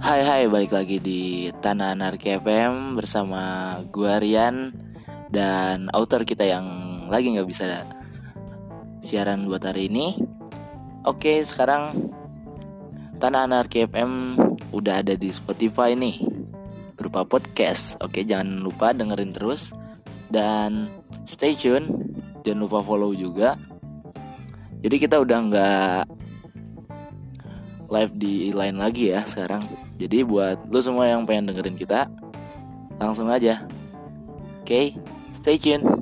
Hai hai balik lagi di Tanah Anarki FM bersama gua Rian dan author kita yang lagi nggak bisa siaran buat hari ini. Oke sekarang Tanah Anarki FM udah ada di Spotify nih berupa podcast. Oke jangan lupa dengerin terus dan stay tune jangan lupa follow juga. Jadi kita udah nggak live di line lagi ya sekarang. Jadi buat lu semua yang pengen dengerin kita, langsung aja. Oke, okay, stay tune.